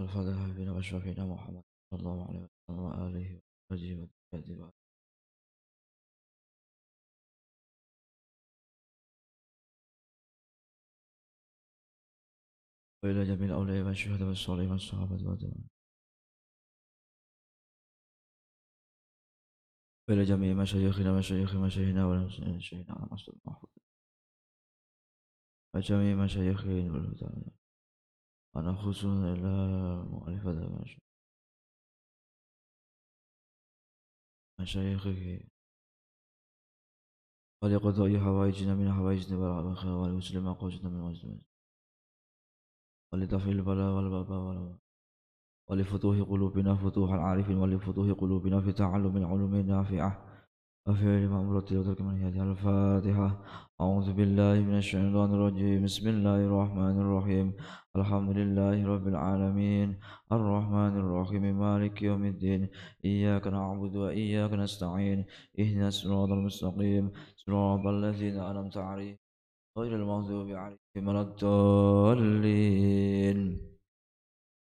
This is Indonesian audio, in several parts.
الفاتحة بنا وأشرفنا محمد وإلى جميع الأولياء والشهداء والصالحين والصحابة والتابعين وإلى جميع مشايخنا مشايخ مشايخنا ومشايخنا على مصدر المحفوظ وجميع مشايخنا والهدى. أنا خصوصا إلى مؤلفة مشايخه. ولقضاء حوائجنا من حوائجنا والخير ولمسلم قوجنا من وجدنا البلاء والبابا ولفتوح قلوبنا فتوح العارفين ولفتوح قلوبنا في تعلم العلوم النافعة. وفعل مأمورات وترك منهيات الفاتحة. أعوذ بالله من الشيطان الرجيم. بسم الله الرحمن الرحيم. الحمد لله رب العالمين. الرحمن الرحيم. مالك يوم الدين. إياك نعبد وإياك نستعين. اهدنا الصراط المستقيم. صراط الذين أنعمت عليهم غير المغضوب عليهم. ولا الضالين.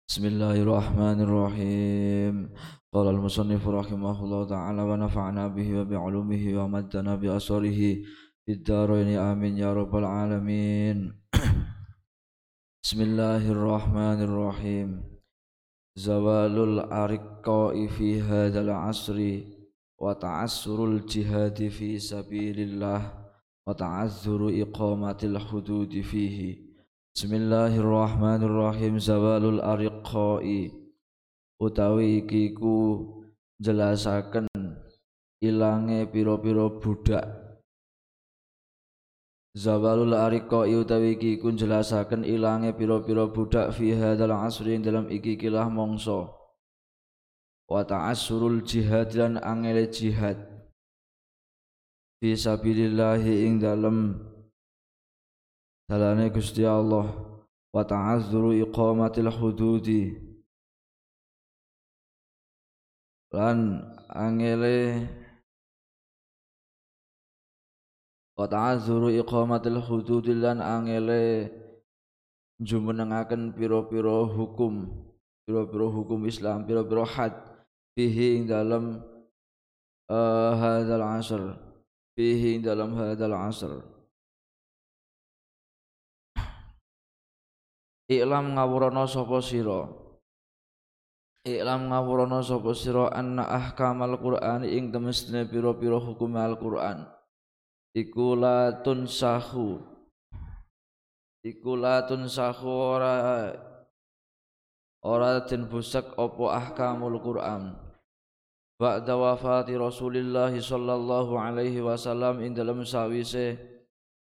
بسم الله الرحمن الرحيم. قال المصنف رحمه الله تعالى ونفعنا به وبعلومه ومدنا بأسره في الدارين. آمين يا رب العالمين. بسم الله الرحمن الرحيم. زوال الأرقاء في هذا العصر وتعسر الجهاد في سبيل الله. وتعذر إقامة الحدود فيه بسم الله الرحمن الرحيم زوال الأرقاء utawi iki ku jelasaken ilange pira-pira budak Zawalul ariqa utawi iki ku jelasaken ilange pira-pira budak fi hadzal asri dalam iki kilah mongso wa ta'assurul jihad lan angele jihad fi sabilillah ing dalem dalane Gusti Allah. Wa ta'azzuru iqamatil hududi. Lan angele wa ta'azzuru iqamatil hudud lan angele jumenengaken pira-pira hukum pira-pira hukum Islam pira-pira had fihi ing dalam uh, hadzal asr fihi dalam hadzal asr. Iklam ngawurana sapa sira? Iklam ngawurana sapa sira anna ahkamal Qur'an ing temestine pira-pira hukum Al-Qur'an? Iku la tunsahu. Iku la tunsahu ora ora den busak apa ahkamul Qur'an ba'da wafati Rasulillah sallallahu alaihi wasallam ing dalam sawise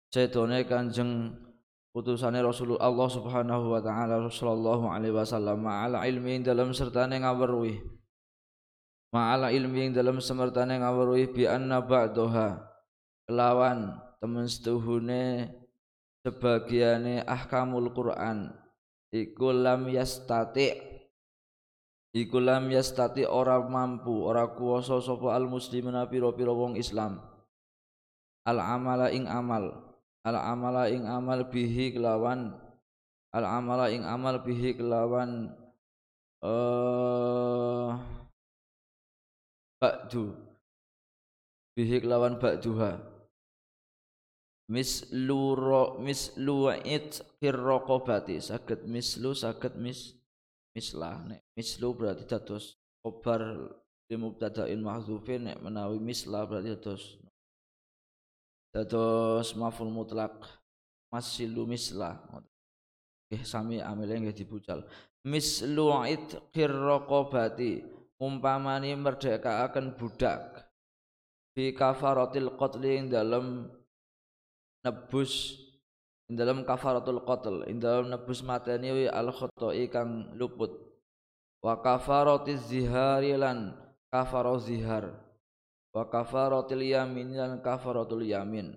sedone Kanjeng putusane Rasulullah Allah Subhanahu wa taala sallallahu alaihi wasallam ma'ala ilmi dalam sertane ngaweruhi ma'ala ilmi dalam semertane ngaweruhi bi anna ba'daha kelawan temen setuhune sebagiane ahkamul Quran iku lam yastati iku lam yastati ora mampu ora kuwasa sapa al muslimina pira-pira wong Islam. Al amala ing amal al amala ing amal bihi kelawan al amala ing amal bihi kelawan uh, ba'du bihi kelawan ba'duha. Mislu ro mislu it firraqabati saged mislu saged mis mislah nek mislu berarti dados khobar li mubtada'in mahdzufin nek menawi mislah berarti dados dados maful mutlak. Masilu misla nggih sami amile nggih dibucal mislu itqir raqabati umpamani merdekaaken budak. Fi kafaratil qatli ing dalem nebus ing dalem kafaratul qatl ing dalem nebus mateni al khata'i kang luput. Wa kafaratiz zihari lan kafaro zihar. Wa kafaratul yamin dan kafaratul yamin.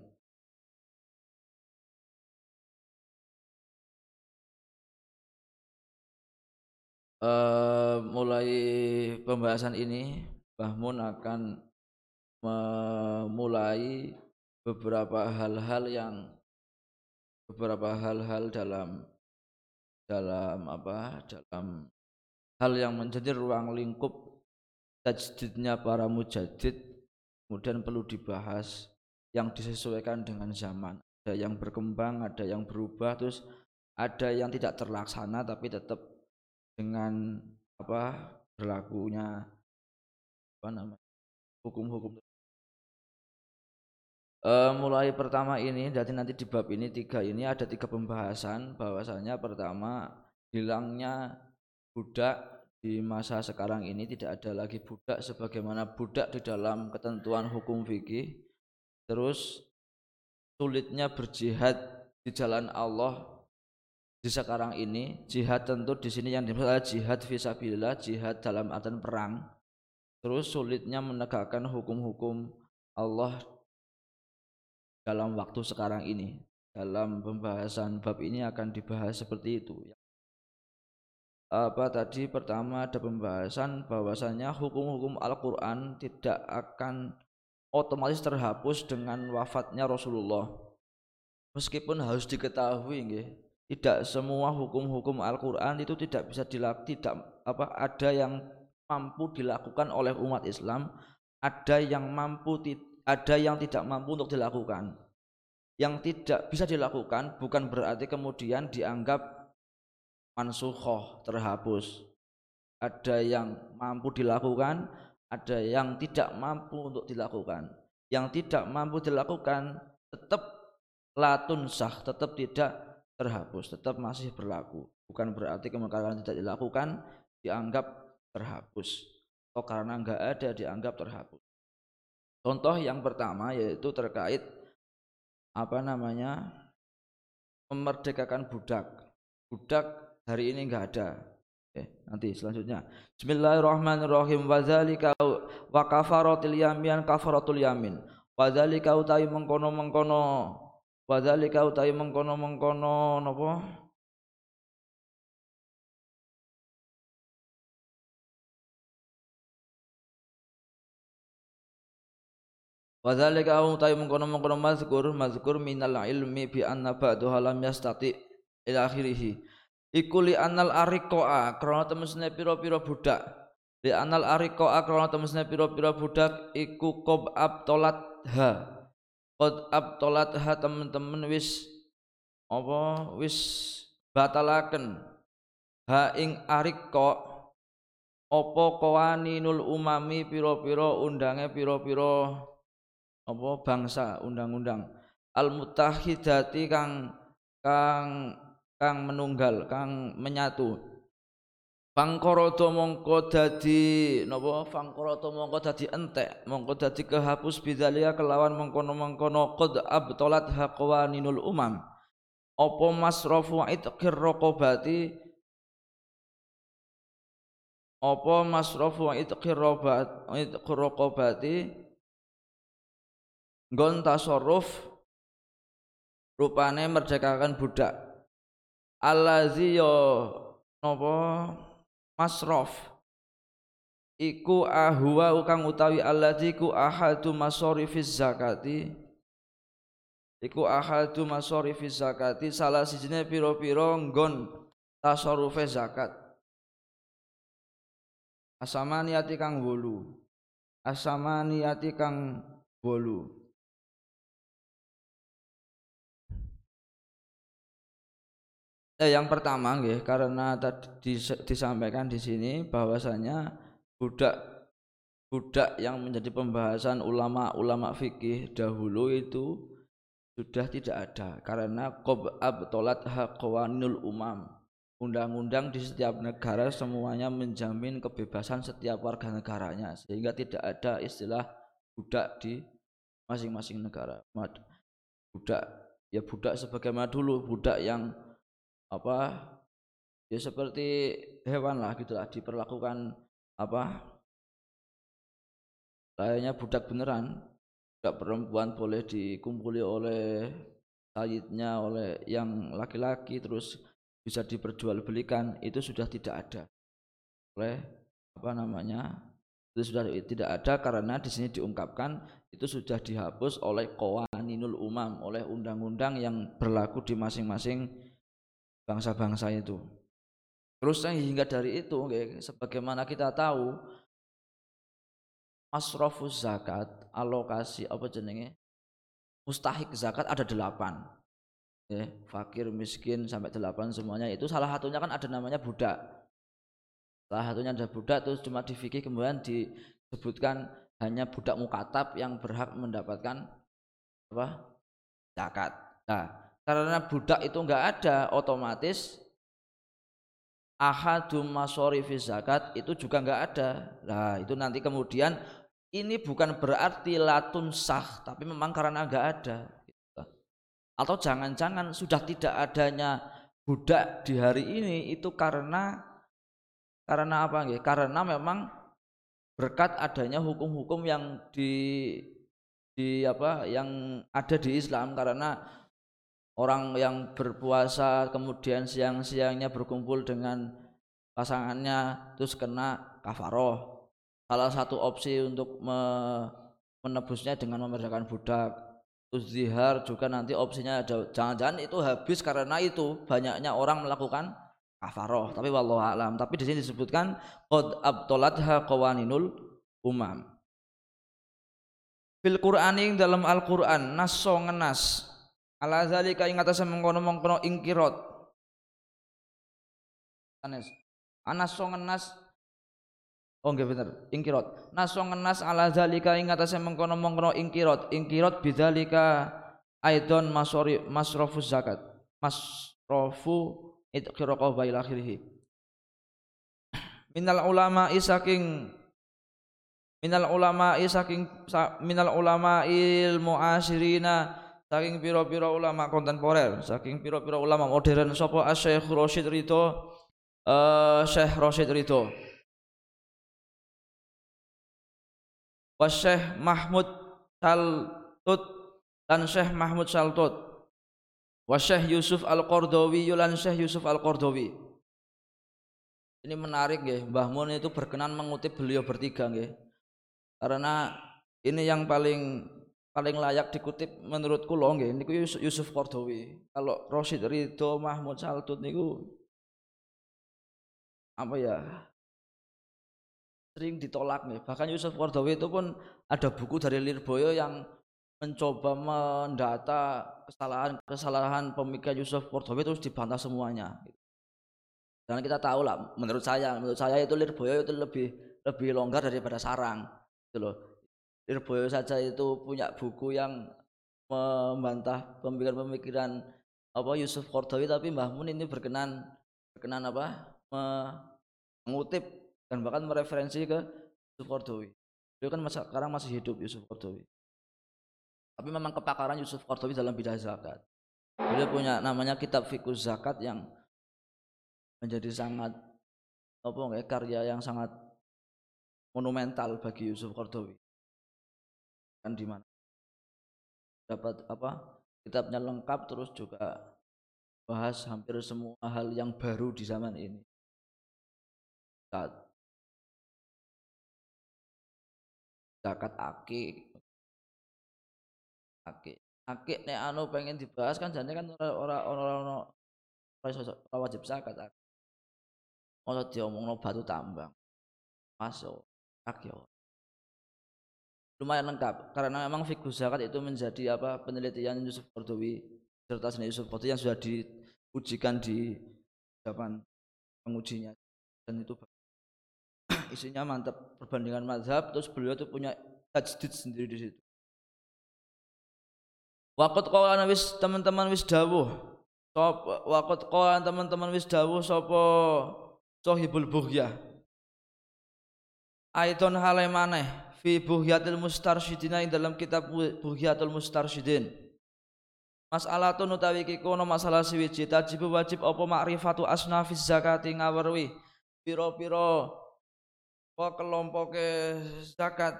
Uh, mulai pembahasan ini Bahmun akan memulai beberapa hal-hal yang beberapa hal-hal dalam dalam apa dalam hal yang menjadi ruang lingkup tajdidnya para mujadid kemudian perlu dibahas yang disesuaikan dengan zaman. Ada yang berkembang ada yang berubah terus ada yang tidak terlaksana tapi tetap dengan apa berlakunya apa namanya hukum-hukum Uh, mulai pertama ini, jadi nanti di bab ini tiga ini ada tiga pembahasan. Bahwasanya pertama hilangnya budak di masa sekarang ini tidak ada lagi budak sebagaimana budak di dalam ketentuan hukum fikih. Terus sulitnya berjihad di jalan Allah di sekarang ini. Jihad tentu di sini yang dimaksud jihad visabilillah jihad dalam artian perang. Terus sulitnya menegakkan hukum-hukum Allah dalam waktu sekarang ini. Dalam pembahasan bab ini akan dibahas seperti itu. Apa tadi pertama ada pembahasan bahwasanya hukum-hukum Al-Qur'an tidak akan otomatis terhapus dengan wafatnya Rasulullah. Meskipun harus diketahui nggih, tidak semua hukum-hukum Al-Qur'an itu tidak bisa dilakukan tidak apa ada yang mampu dilakukan oleh umat Islam, ada yang mampu ada yang tidak mampu untuk dilakukan. Yang tidak bisa dilakukan bukan berarti kemudian dianggap mansukhoh terhapus. Ada yang mampu dilakukan, ada yang tidak mampu untuk dilakukan. Yang tidak mampu dilakukan tetap latun sah, tetap tidak terhapus, tetap masih berlaku. Bukan berarti kemungkinan tidak dilakukan dianggap terhapus. Atau karena enggak ada dianggap terhapus. Contoh yang pertama yaitu terkait apa namanya memerdekakan budak. Budak hari ini enggak ada. Eh, nanti selanjutnya. Bismillahirrahmanirrahim. Wadzalika wa kafaratul yamin kafaratul yamin. Wadzalika utai mengkono-mengkono. Wadzalika utai mengkono-mengkono napa? Wa dzalika au ta'i mengkono-mengkono mazkur mazkur minal ilmi bi anna ba'daha lam yastati ila akhirih. Iku li anal ariqaa krana temesne pira-pira budak. Li anal ariqaa krana temesne pira-pira budak iku qab abtolat ha. Qad abtolat ha temen-temen wis apa wis batalaken ha ing ariqa apa kawaninul umami pira-pira undange pira-pira apa bangsa undang-undang. Al mutahidati kang kang kang menunggal kang menyatu. Fangkoroto mongko dadi napa fangkoroto mongko dadi entek mongko dadi kehapus bidalia kelawan mengkono-mengkono qad abtolat haqwaninul umam. Apa masrafu itqir raqabati apa masrafu itqir raqabati nggon tasarruf rupane merdekakan budak. Allazi ya napa? Masraf iku ahwa kang utawi allazi ku ahadu masarifiz zakati. Iku ahadu masarifiz zakati salah sijine pira-pira nggon tasarrufe zakat. Asamaniati kang wolu. Asamaniati kang wolu Eh, yang pertama nggih karena tadi disampaikan di sini bahwasanya budak budak yang menjadi pembahasan ulama-ulama fikih dahulu itu sudah tidak ada karena qob abtolat haqwanul umam. Undang-undang di setiap negara semuanya menjamin kebebasan setiap warga negaranya sehingga tidak ada istilah budak di masing-masing negara. Budak ya budak sebagaimana dulu budak yang apa ya seperti hewan lah gitulah diperlakukan apa layaknya budak beneran. Budak perempuan boleh dikumpuli oleh sayidnya oleh yang laki-laki terus bisa diperjualbelikan itu sudah tidak ada. Oleh apa namanya itu sudah tidak ada karena di sini diungkapkan itu sudah dihapus oleh qawaninul umam oleh undang-undang yang berlaku di masing-masing bangsa-bangsa itu. Terus hingga dari itu sebagaimana kita tahu masrofus zakat alokasi apa jenenge? Mustahik zakat ada delapan. Ya, fakir miskin sampai delapan semuanya. Itu salah satunya kan ada namanya budak. Salah satunya ada budak terus cuma di fikih kemudian disebutkan hanya budak mukatab yang berhak mendapatkan apa? Zakat. Nah karena budak itu enggak ada otomatis ahadum masorifi zakat itu juga enggak ada. Nah itu nanti kemudian ini bukan berarti latun sah tapi memang karena enggak ada. Atau jangan-jangan sudah tidak adanya budak di hari ini itu karena karena apa nggih? Karena memang berkat adanya hukum-hukum yang di di apa yang ada di Islam. Karena orang yang berpuasa kemudian siang-siangnya berkumpul dengan pasangannya terus kena kafaroh. Salah satu opsi untuk me, menebusnya dengan memerdekakan budak. Terus zihar juga nanti opsinya ada. Jangan-jangan itu habis karena itu banyaknya orang melakukan kafaroh. Tapi wallahu alam. Tapi di sini disebutkan qad abtolatha qawaninul umam. Fil qur'ani dalam al qur'an naso ngenas ala zalika ing atase mengkono-mengkono ingkirot anes anaso ngenas Oh nggih bener, ingkirot. Naso ngenas ala zalika ing atase mengkono-mengkono ingkirot. Ingkirot bidzalika aidon masori masrofu zakat. Masrofu itqiraqah wa ila akhirih minal ulama saking minal ulama saking minal ulama il muasirina saking pira-pira ulama kontemporer saking pira-pira ulama modern sapa Syekh Rasyid Ridho? Uh, wa Syekh Mahmud Saltut dan Syekh Mahmud Saltut. Wa Syekh Yusuf Al-Qardawi yulan Syekh Yusuf Al-Qardawi. Ini menarik ya Mbah Mun itu berkenan mengutip beliau bertiga ya karena ini yang paling paling layak dikutip menurut kula nggih niku Yusuf Qardawi kalau Rosid Ridho Mahmud Saltut niku apa ya sering ditolak nih bahkan Yusuf Qardawi itu pun ada buku dari Lirboyo yang mencoba mendata kesalahan-kesalahan pemikiran Yusuf Kordowi terus dibantah semuanya. Dan kita tahu lah, menurut saya, menurut saya itu Lirboyo itu lebih lebih longgar daripada Sarang, gitu loh. Lirboyo saja itu punya buku yang membantah pemikiran-pemikiran apa Yusuf Kordowi, tapi Mbah Mun ini berkenan berkenan apa mengutip dan bahkan mereferensi ke Yusuf Kordowi. Dia kan masa, sekarang masih hidup Yusuf Kordowi. Tapi memang kepakaran Yusuf Qardawi dalam bidang zakat. Beliau punya namanya kitab Fikus Zakat yang menjadi sangat apa enggak karya yang sangat monumental bagi Yusuf Qardawi. Kan di mana? Dapat apa? Kitabnya lengkap terus juga bahas hampir semua hal yang baru di zaman ini. Zakat, zakat akik, akik. Akik nek anu pengen dibahas kan jane kan ora ora ora ora wajib zakat Masa diomongno batu tambang? Masuk. Akik lumayan lengkap karena memang figur zakat itu menjadi apa penelitian Yusuf Qardawi serta seni Yusuf Qardawi yang sudah diujikan di depan pengujinya dan itu isinya mantap perbandingan mazhab terus beliau itu punya tajdid sendiri di situ Waktu qala wis teman-teman wis dawuh. Sapa waqt qala teman-teman wis dawuh sapa sahibul bughyah. Aidon halai maneh fi bughyatil mustarsyidina ing dalam kitab bughyatul mustarsyidin. Mas'alatun utawi iki kono masalah siwiji tajib wajib apa makrifatu asnafiz zakati ngawerwi? Pira-pira apa kelompoke zakat?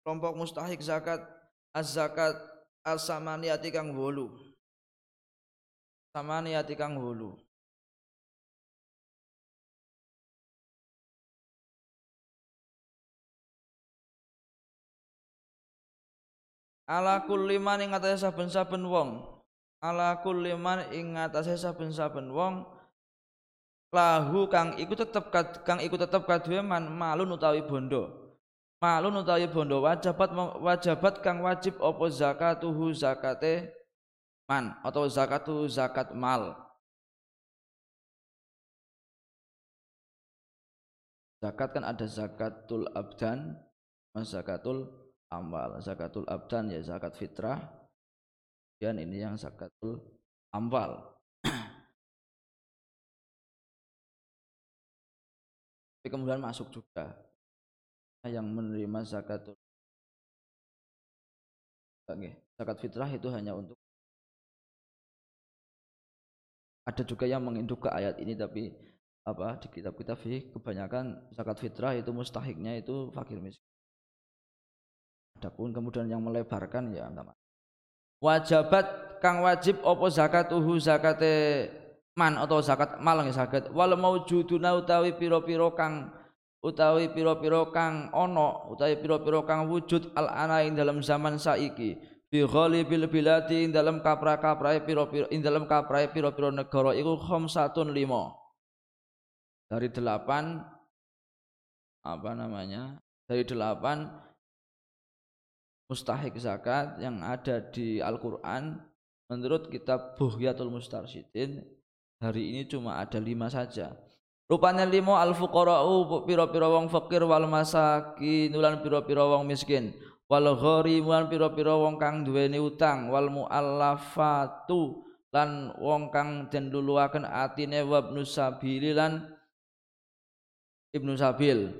Kelompok mustahik zakat az-zakat as-samaniyati kang wolu. Samaniyati kang wolu ala kulli man ing atase saben-saben wong. Ala kulli man ing atase saben-saben wong. Lahu kang iku tetep kang iku tetep kaduwe man malun utawi bondo. Malun utawi bondo wajibat wajibat kang wajib apa zakatuhu zakate man atau zakatu zakat mal. Zakat kan ada zakatul abdan, zakatul amal. Zakatul abdan ya zakat fitrah. Dan ini yang zakatul amal. Tapi kemudian masuk juga yang menerima zakatul zakat fitrah itu hanya untuk ada juga yang menginduk ke ayat ini tapi apa di kitab-kitab fikih kebanyakan zakat fitrah itu mustahiknya itu fakir miskin. Adapun kemudian yang melebarkan ya enggak Wajabat kang wajib opo zakatuhu zakate man atau zakat mal nggih saged wal maujuduna utawi piro-piro kang utawi piro-piro kang ono utawi piro-piro kang wujud al ana ing dalam zaman saiki. Bi ghalibil biladi ing dalam kapra-kaprae piro-piro ing dalam kaprae piro-piro negara iku khamsatun lima. Dari delapan apa namanya? Dari delapan mustahik zakat yang ada di Al-Quran menurut kitab Buhyatul Mustarsyidin hari ini cuma ada lima saja rupanya lima al fuqara'u piro-piro wong fakir wal masakin ulan piro-piro wong miskin wal gharimulan piro-piro wong kang duweni utang wal muallafatu lan wong kang den luluaken atine wabnu sabili lan Ibnu Sabil.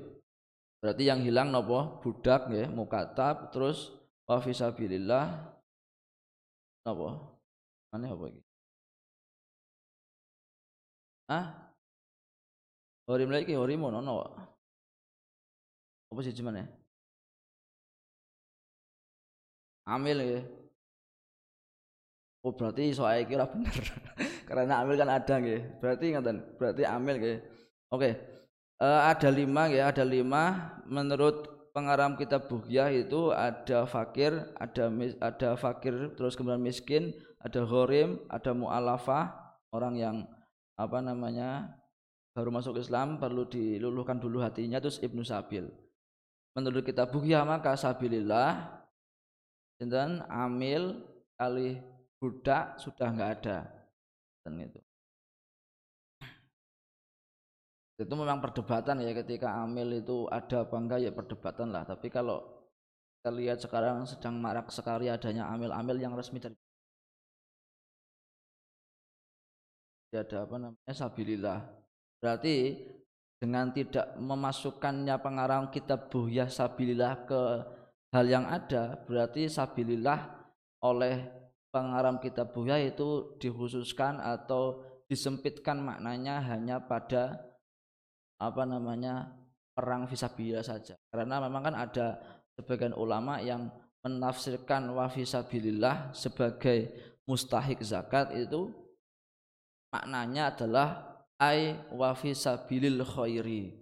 Berarti yang hilang nopo? Budak ya, mukatab terus wa fisabilillah nopo? Mana apa iki? Ah? Horim lagi horim ono no. Apa sih cuman ya? Amil ya. Oh berarti soal iki ora bener. Karena amil kan ada nggih. Berarti ngaten, berarti amil nggih. Oke. Okay uh, ada lima ya ada lima menurut pengaram kitab Bughyah itu ada fakir ada ada fakir terus kemudian miskin ada ghorim ada mu'alafah orang yang apa namanya baru masuk Islam perlu diluluhkan dulu hatinya terus Ibnu Sabil. Menurut kitab Bughyah maka sabilillah dan amil kali budak sudah enggak ada. Dan itu itu memang perdebatan ya ketika amil itu ada apa enggak ya perdebatan lah. Tapi kalau kita lihat sekarang sedang marak sekali adanya amil-amil yang resmi dari ada apa namanya? Sabilillah. Berarti dengan tidak memasukkannya pengarang kitab buhyah sabilillah ke hal yang ada berarti sabilillah oleh pengarang kitab buhyah itu dikhususkan atau disempitkan maknanya hanya pada apa namanya perang visabilillah saja. Karena memang kan ada sebagian ulama yang menafsirkan wa visabilillah sebagai mustahik zakat itu maknanya adalah ai wa fisabilil khairi.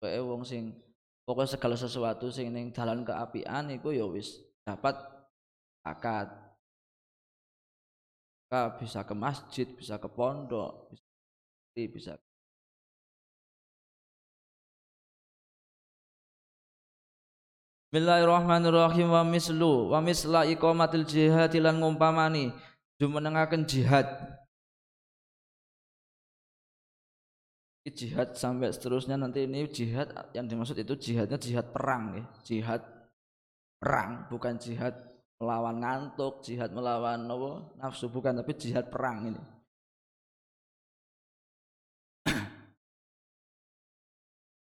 Kayak wong sing pokoknya segala sesuatu sing ning dalan keapian iku ya wis dapat zakat. Bisa ke masjid, bisa ke pondok, bisa bisa Bismillahirrahmanirrahim. Wa mislu wa misla iqamatil jihad lan ngumpamani jumenengaken jihad. Jihad sampai seterusnya nanti ini jihad yang dimaksud itu jihadnya jihad perang ya. Jihad perang bukan jihad melawan ngantuk jihad melawan nafsu bukan tapi jihad perang ini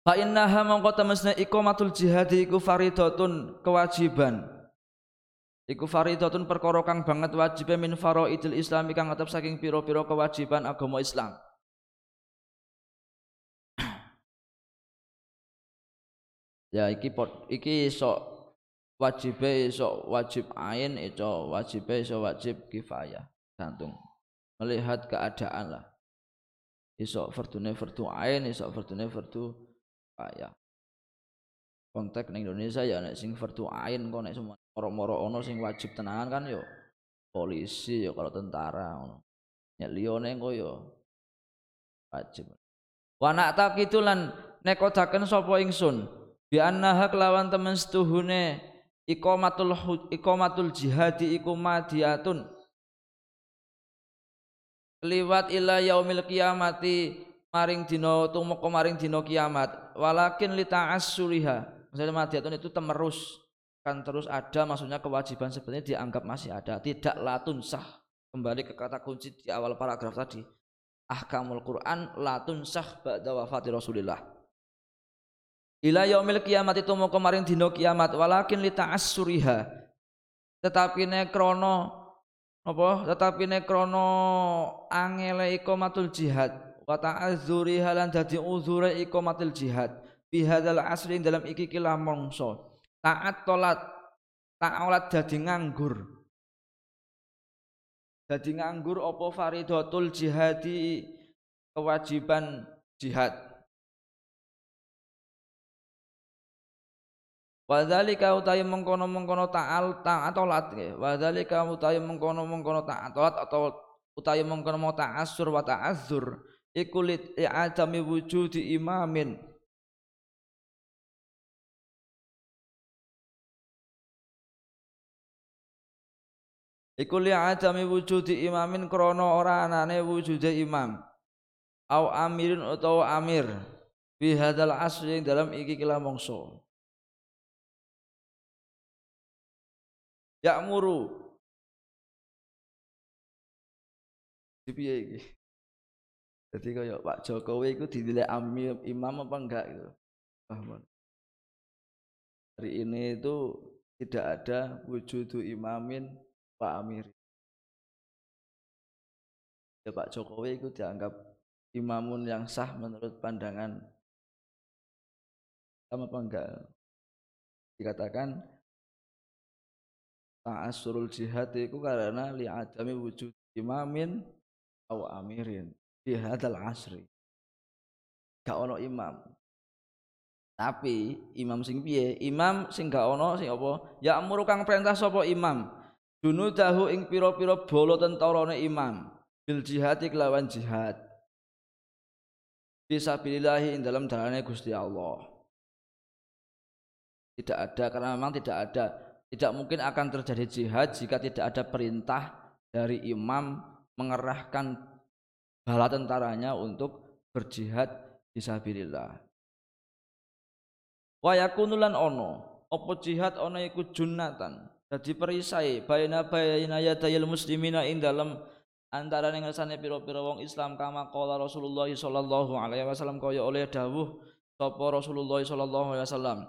Fa innaha mongko temesne iqamatul jihad iku faridatun kewajiban. Iku faridatun perkara kang banget wajibe min faraidil Islam kang ngatep saking pira-pira kewajiban agama Islam. ya iki pot iki iso wajibe iso wajib ain iso wajibe iso wajib kifayah gantung melihat keadaan lah iso fardune fardu ain iso fardune fardu kifayah konteks ning Indonesia ya nek sing fardu ain kok nek semua moro-moro ono sing wajib tenanan kan yo polisi yo kalau tentara ngono. Nek liyane kok yo wajib. Wa nak takitulan nekodaken sapa ingsun bi annaha kelawan temen setuhune iqamatul iqamatul jihadi iku madiyatun liwat ila yaumil kiamati maring dina tumeka maring dina kiamat. Walakin li ta'assuriha maksudnya madiyatun itu temerus. Kan terus ada maksudnya kewajiban sebenarnya dianggap masih ada. Tidak latun sah. Kembali ke kata kunci di awal paragraf tadi. Ahkamul Quran latun sah ba'da wafati Rasulillah. Ila yaumil kiamat itu mau kemarin dino kiamat. Walakin li ta'assuriha tetapi ne krono apa? Tetapi ne krono angele ikomatul jihad wa ta'azzuriha lan dadi uzure ikomatul jihad. Bihadzal asri dalam iki kila mongso taat tolat. Ta'alat dadi nganggur. Dadi nganggur apa faridatul jihadi kewajiban jihad. Wadhalika utawi mengkono-mengkono ta'al ta'atolat Wadhalika utawi mengkono-mengkono ta'atolat atau utawi mengkono ta'asur wa ta'azzur ikulit i'adami wujudi imamin Iku li adami wujudi imamin krono ora anane wujude imam. Au amirin utawa amir. Fi hadzal asri dalam iki kila mongso. Ya'muru. Piye iki? Jadi kaya Pak Jokowi itu dinilai amir imam apa enggak gitu. Paham? Hari ini itu tidak ada wujudu imamin Pak Amir. Ya Pak Jokowi itu dianggap imamun yang sah menurut pandangan sama apa enggak? Dikatakan ta'asurul jihad itu karena li adami wujud imamin atau amirin di hadal asri. Gak ono imam. Tapi imam sing piye? Imam sing gak ono sing apa? Ya amuru kang perintah sapa imam junudahu ing pira-pira bala tentarane imam bil jihad kelawan jihad fisabilillah ing dalam dalane Gusti Allah tidak ada karena memang tidak ada tidak mungkin akan terjadi jihad jika tidak ada perintah dari imam mengerahkan bala tentaranya untuk berjihad fisabilillah wa yakunulan ono apa jihad ono iku junnatan. Dadi perisai baina baina yadayil muslimina ing dalam antara ning ngersane pira-pira wong Islam kama qala Rasulullah sallallahu alaihi wasallam kaya oleh dawuh sapa Rasulullah sallallahu alaihi wasallam.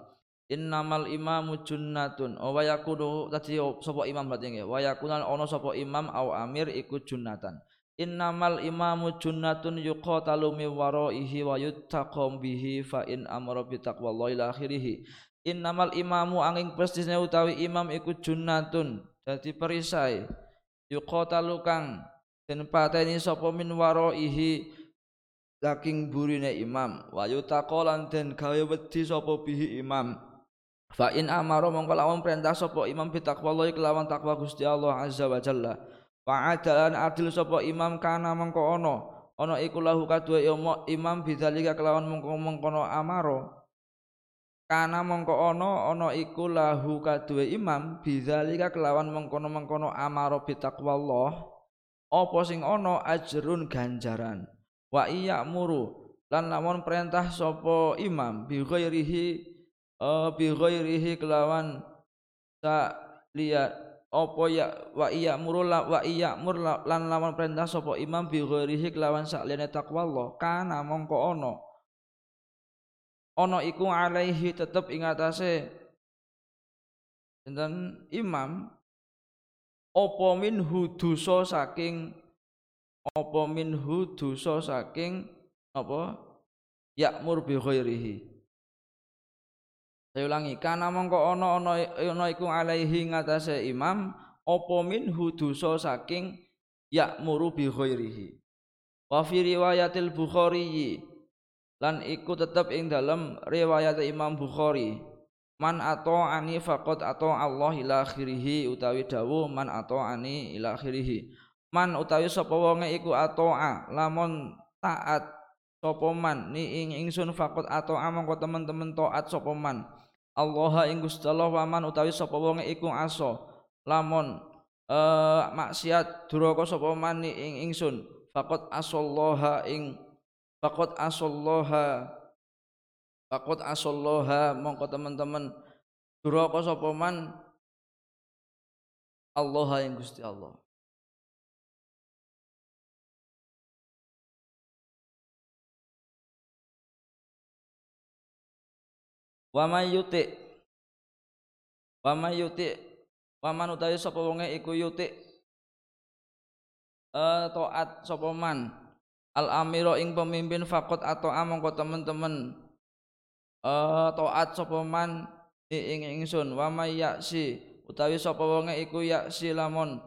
Innamal imamu junnatun wa yakunu tadi sapa imam berarti nggih wa yakunan ana sapa imam au amir iku junnatan innamal imamu junnatun yuqatalu mi waraihi wa yuttaqam bihi fa in amara bi taqwallahi ila akhirih innamal imamu angin pestisnya utawi imam iku junnatun dadi perisai. Yuqatalu kang den pateni sapa min waraihi saking burine imam. Wa yutaqalan den gawe wedi sapa bihi imam. Fa in amara mongko lawan perintah sapa imam bi taqwallahi kelawan takwa Gusti Allah azza wa jalla fa adalan adil sapa imam kana mongko ana. Ana iku lahu kadue imam bidzalika kelawan mongko mengkono amaro. Kana mongko ana ana iku lahu kaduwe imam bidzalika kelawan mengkono-mengkono amaro bitaqwallah. Apa sing ana? Ajrun ganjaran. Wa iya muru lan lamun perintah sapa imam bi ghairihi uh, bi ghairihi kelawan sa liya apa ya wa iya muru la, wa iya mur lan lamun perintah sapa imam bi ghairihi kelawan sak liyane taqwallah kana mongko ana. Ana iku alaihi tetep ing atase sinten imam? Apa minhu dosa saking apa minhu dosa saking apa? Yakmur bi ghairihi saya ulangi kana mongko ana ana ana iku alaihi ngatasé imam apa minhu saking yakmuru bi ghairihi? Wa fi riwayatil bukhari lan iku tetep ing dalam riwayat Imam Bukhari man ani faqad atau Allah ila akhirih utawi dawuh man ani ila akhirih man utawi sapa wonge iku atoa lamun taat sapa man ni ing ingsun faqad atoa mongko temen-temen taat sapa man Allah ing Gusti Allah wa man utawi sapa wonge iku aso lamun uh, maksiat duraka sapa man ni ing ingsun faqad asallaha ing faqad asallaha Fakot asalloha mongko teman-teman duraka sapa man Allah yang Gusti Allah. Wa may yuti. Wa may yuti. Wa man utawi sapa wonge iku yuti. Uh, taat sapa man. Al amiro ing pemimpin fakot atau amongko teman-teman uh, taat sapa man ing ingsun. Wa may yaksi utawi sapa wonge iku yaksi lamun.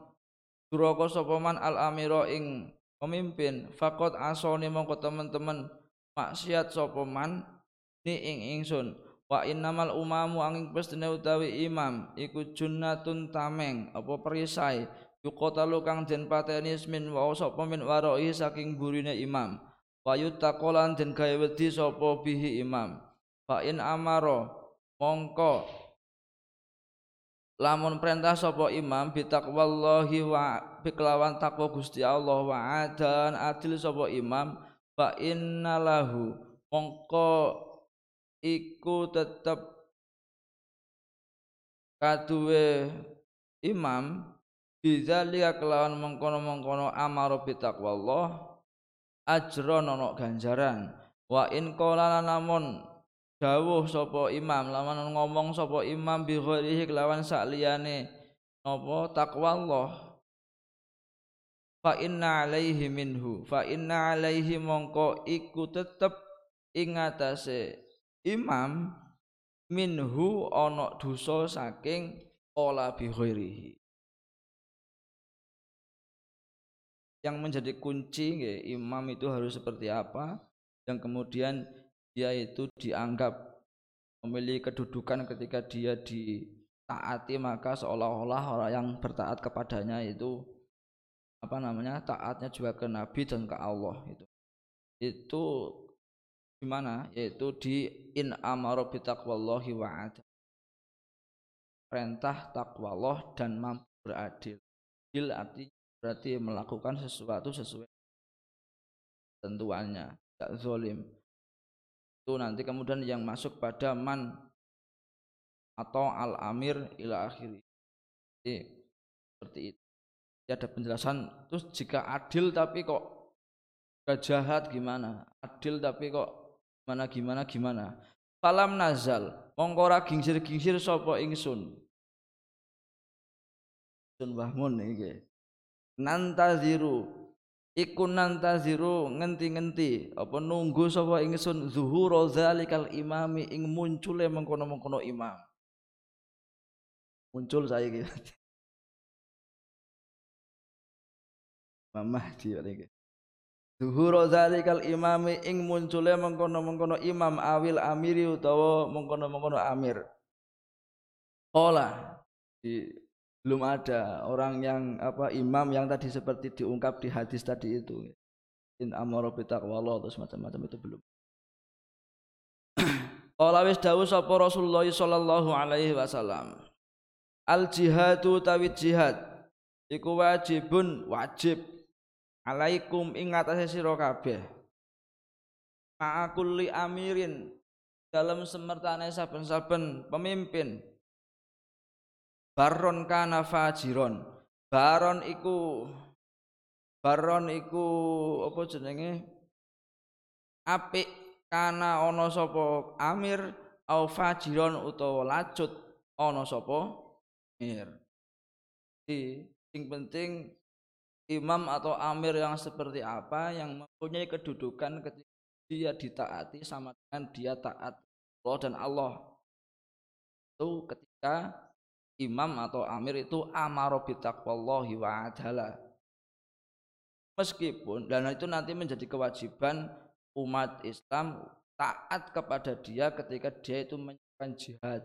Duraka sapa man al amira ing pemimpin faqat asoni mongko teman-teman maksiat sapa man ni ing ingsun wa innamal umamu angin pestine utawi imam iku junnatun tameng apa perisai. Yuqatalu kang den pateni min wa sapa min waroi saking burine imam. Wa yutakolan den gawe wedi sapa bihi imam. Fa in amaro mongko lamun perintah sapa imam bitaqwallahi wa bikelawan takwa Gusti Allah wa adan adil sapa imam fa innalahu mongko iku tetep kaduwe imam bidzalika kelawan mengkono-mengkono amaro bitaqwallah ajron ana ganjaran. Wa in qala namun dawuh sapa imam lawan ngomong sapa imam bi ghairihi kelawan sakliyane apa takwa Allah fa inna alaihi minhu fa inna alaihi mongko iku tetep ing atase imam minhu ana dosa saking ola bi ghairihi. Yang menjadi kunci imam itu harus seperti apa yang kemudian dia itu dianggap memiliki kedudukan ketika dia ditaati maka seolah-olah orang yang bertaat kepadanya itu apa namanya taatnya juga ke Nabi dan ke Allah itu itu gimana yaitu di in amaro bitaqwallahi wa adil. Perintah takwa Allah dan mampu beradil. Adil arti berarti melakukan sesuatu sesuai tentuannya tidak zolim itu nanti kemudian yang masuk pada man atau al amir ila akhiri. Jadi, seperti itu. Jadi ada penjelasan terus jika adil tapi kok jahat gimana? Adil tapi kok gimana gimana gimana? Falam nazal. Mongkora gingsir gingsir sopo ingsun. Sun bahmun iki nantaziru. Iku nantaziru ngenti-ngenti. Apa nunggu sapa ingsun? Zuhur zalikal imami ing muncule mengkono-mengkono imam. Muncul saya gitu Mamah dia lagi Zuhur zalikal imami ing muncule mengkono-mengkono imam awil amiri utawa mengkono-mengkono amir. Ola di belum ada orang yang apa imam yang tadi seperti diungkap di hadis tadi itu. In amara bi taqwallah terus macam-macam itu belum. Qala wis dawuh sapa Rasulullah sallallahu alaihi wasallam. Al jihadu tawid jihad. Iku wajibun wajib alaikum ing atase sira kabeh. Ma'akulli amirin dalam semertane saben-saben pemimpin. Baron kana fajiron. Baron iku baron iku apa jenenge? Apik kana ana sapa amir au fajiron utawa lacut ana sapa amir. Di sing penting imam atau amir yang seperti apa yang mempunyai kedudukan ketika dia ditaati sama dengan dia taat Allah dan Allah. Itu ketika imam atau amir itu amaro bitaqwallahi wa adala meskipun dan itu nanti menjadi kewajiban umat Islam taat kepada dia ketika dia itu menyiapkan jihad.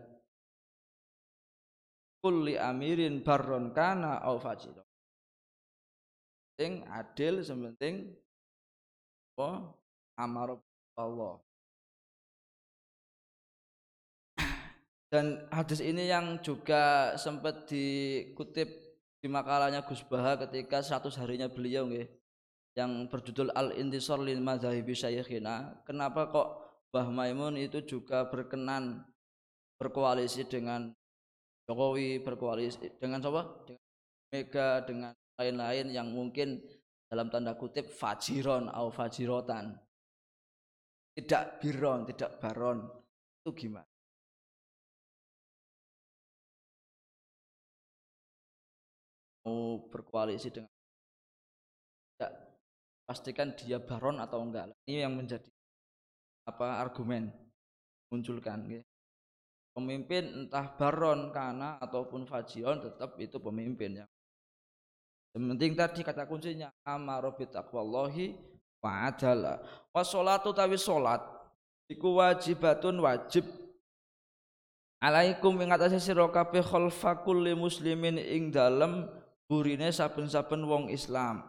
Kulli amirin barron kana au fajiro sing adil sementing apa? Amar Allah. Dan hadis ini yang juga sempat dikutip di makalahnya Gus Baha ketika 100 harinya beliau nggih yang berjudul Al Intisar lil Madzahibi Syayikhina. Kenapa kok Mbah Maimun itu juga berkenan berkoalisi dengan Jokowi berkoalisi dengan siapa? Dengan Mega dengan lain-lain yang mungkin dalam tanda kutip fajiron atau fajirotan. Tidak biron, tidak baron. Itu gimana? Mau berkoalisi dengan tidak pastikan dia baron atau enggak. Ini yang menjadi apa argumen munculkan gitu pemimpin entah baron kana ataupun fajion tetap itu pemimpin ya penting tadi kata kuncinya amaru bi taqwallahi wa adala wa sholatu tawi salat iku wajibatun wajib. Alaikum ing atase sira kabeh khalfa kulli muslimin ing dalem burine saben-saben wong Islam.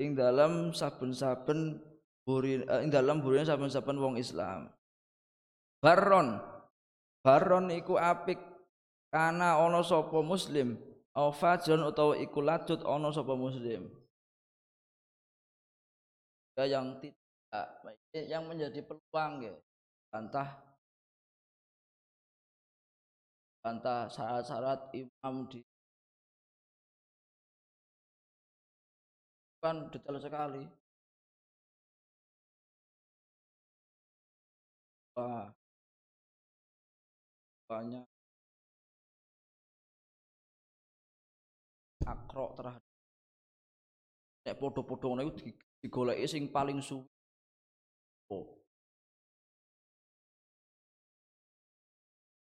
Ing dalam saben-saben buri uh, ing dalam burine saben-saben wong Islam. Baron baron iku apik. Kana ana sapa muslim? Au fajrun utawa iku ladut ana sapa muslim. Ya yang tidak yang menjadi peluang ya. Bantah. Bantah syarat-syarat imam di kan detail sekali. Wah banyak akrok terhadap nek podo-podo ngono iku digoleki sing paling suwi oh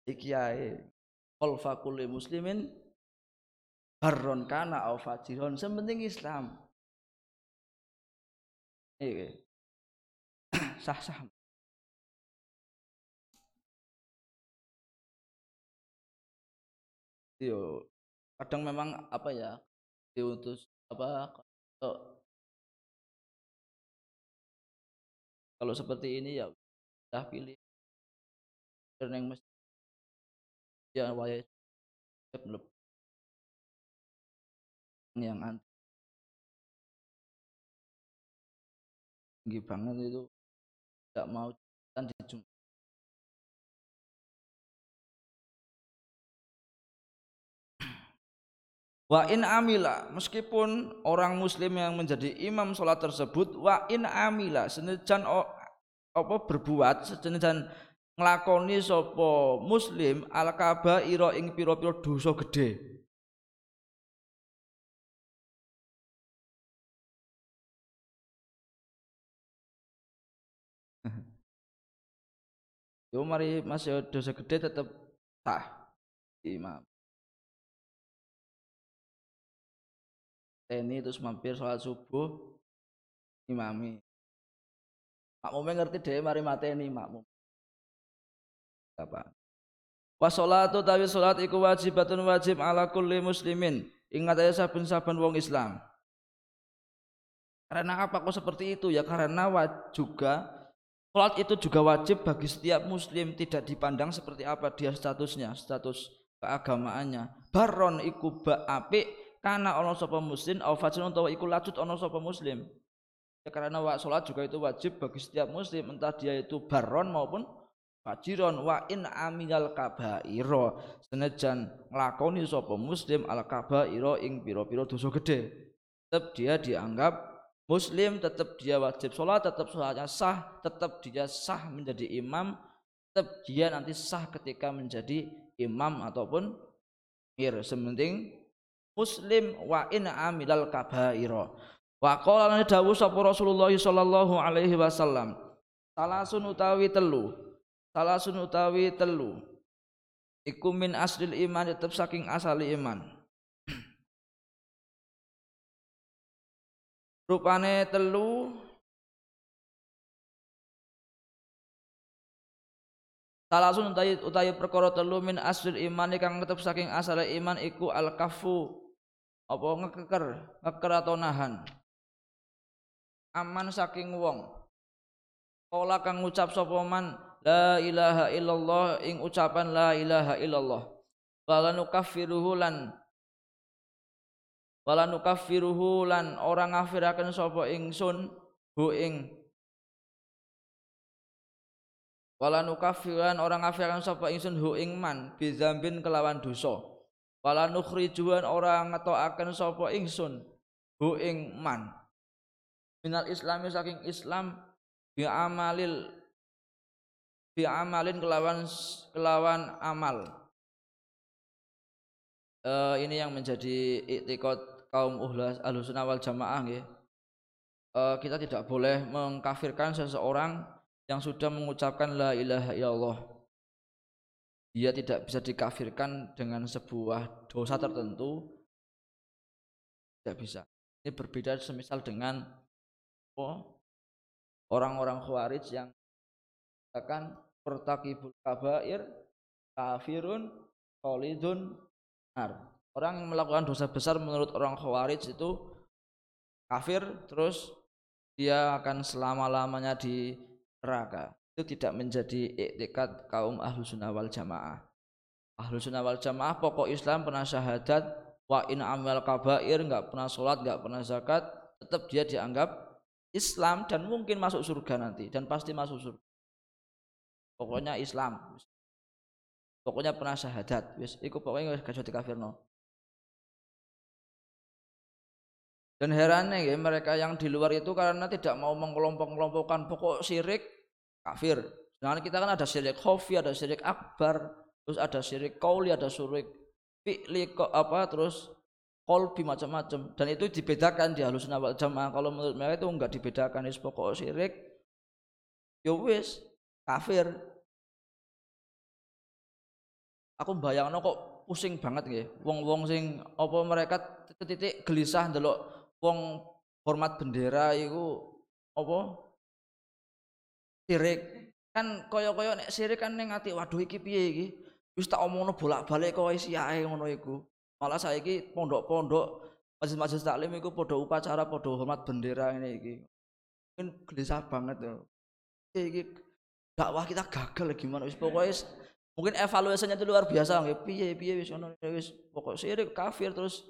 iki ae qalfa kulli muslimin barron kana au fajiron sementing Islam Iya. Sah-sah. Yo, kadang memang apa ya diutus apa kalau, kalau seperti ini ya udah pilih yang mesti ya waya yang anti tinggi banget itu. Tidak mau dan dijum Wa in amila meskipun orang muslim yang menjadi imam sholat tersebut wa in amila senajan apa berbuat senajan nglakoni sapa muslim al kabaira ing pira-pira dosa gedhe Yo mari masih dosa gede tetap sah imam. Ini terus mampir sholat subuh imami. Makmumnya ngerti deh mari mateni makmum. Apa? Wasolatu tawi salat iku wajibatun wajib ala kulli muslimin. Ingat aja saben-saben wong Islam. Karena apa kok seperti itu ya? Karena juga Sholat itu juga wajib bagi setiap muslim tidak dipandang seperti apa dia statusnya, status keagamaannya. Baron iku ba apik karena ono sapa muslim au fajrun utawa iku lacut ono sapa muslim. Ya, karena wa sholat juga itu wajib bagi setiap muslim entah dia itu baron maupun fajiron wa in aminal kabairo senajan nglakoni sapa muslim al kabairo ing pira-pira dosa gede tetap dia dianggap Muslim tetap dia wajib sholat, tetap sholatnya sah, tetap dia sah menjadi imam, tetap dia nanti sah ketika menjadi imam ataupun mir. Sementing Muslim wa in amilal kabairo. Wa qala lan dawuh sapa Rasulullah sallallahu alaihi wasallam. Salasun utawi telu. Salasun utawi telu. Iku min aslil iman tetap saking asali iman. rupane telu Salasun utawi utawi perkara telu min asril iman kang tetep saking asal iman iku al kafu apa ngeker ngeker atau nahan? Aman saking wong. Kala kang ngucap sapa la ilaha illallah ing ucapan la ilaha illallah. Wala nukaffiruhu lan wala nukaffiruhu lan ora ngafiraken sapa ingsun hu ing wala orang ngafiran sapa ingsun hu ing man bizambin kelawan dosa wala nukhrijuan orang ngetokaken sapa ingsun hu ing man. Minal islami saking islam bi amalil bi amalin kelawan kelawan amal. Uh, ini yang menjadi iktikad kaum uhlas alusunah wal jamaah nggih. Uh, kita tidak boleh mengkafirkan seseorang yang sudah mengucapkan la ilaha illallah dia tidak bisa dikafirkan dengan sebuah dosa tertentu. Tidak bisa. Ini berbeda semisal dengan oh, orang-orang khawarij yang akan pertakibul kabair kafirun khalidun nar. Orang yang melakukan dosa besar menurut orang khawarij itu kafir terus dia akan selama-lamanya di neraka itu tidak menjadi iktikad kaum ahlu sunnah wal jamaah. Ahlu sunnah wal jamaah pokok Islam pernah syahadat wa in amal kabair nggak pernah sholat nggak pernah zakat tetap dia dianggap Islam dan mungkin masuk surga nanti dan pasti masuk surga. Pokoknya Islam pokoknya pernah syahadat wis. Iku pokoknya gak jadi kafirno Dan herannya ya, mereka yang di luar itu karena tidak mau mengelompok-kelompokkan pokok syirik kafir. Nah kita kan ada syirik khofi, ada syirik akbar, terus ada syirik kauli, ada syirik fi'li apa terus kolbi macam-macam. Dan itu dibedakan di halus wal jamaah. Kalau menurut mereka itu enggak dibedakan is pokok syirik ya wis kafir. Aku bayangno kok pusing banget nggih. Wong-wong sing apa mereka titik gelisah ndelok wong hormat bendera itu apa sirik. Kan kaya-kaya nek sirik kan ning ati waduh iki piye iki? Wis tak omongno bolak-balik kok isi ae ngono iku. Malah saiki pondok-pondok majelis-majelis taklim iku padha upacara padha hormat bendera ini iki. Mungkin gelisah banget tuh iki? Dakwah kita gagal gimana wis pokoknya mungkin evaluasinya itu luar biasa nggih. Piye piye wis ngono. Wis pokok sirik kafir terus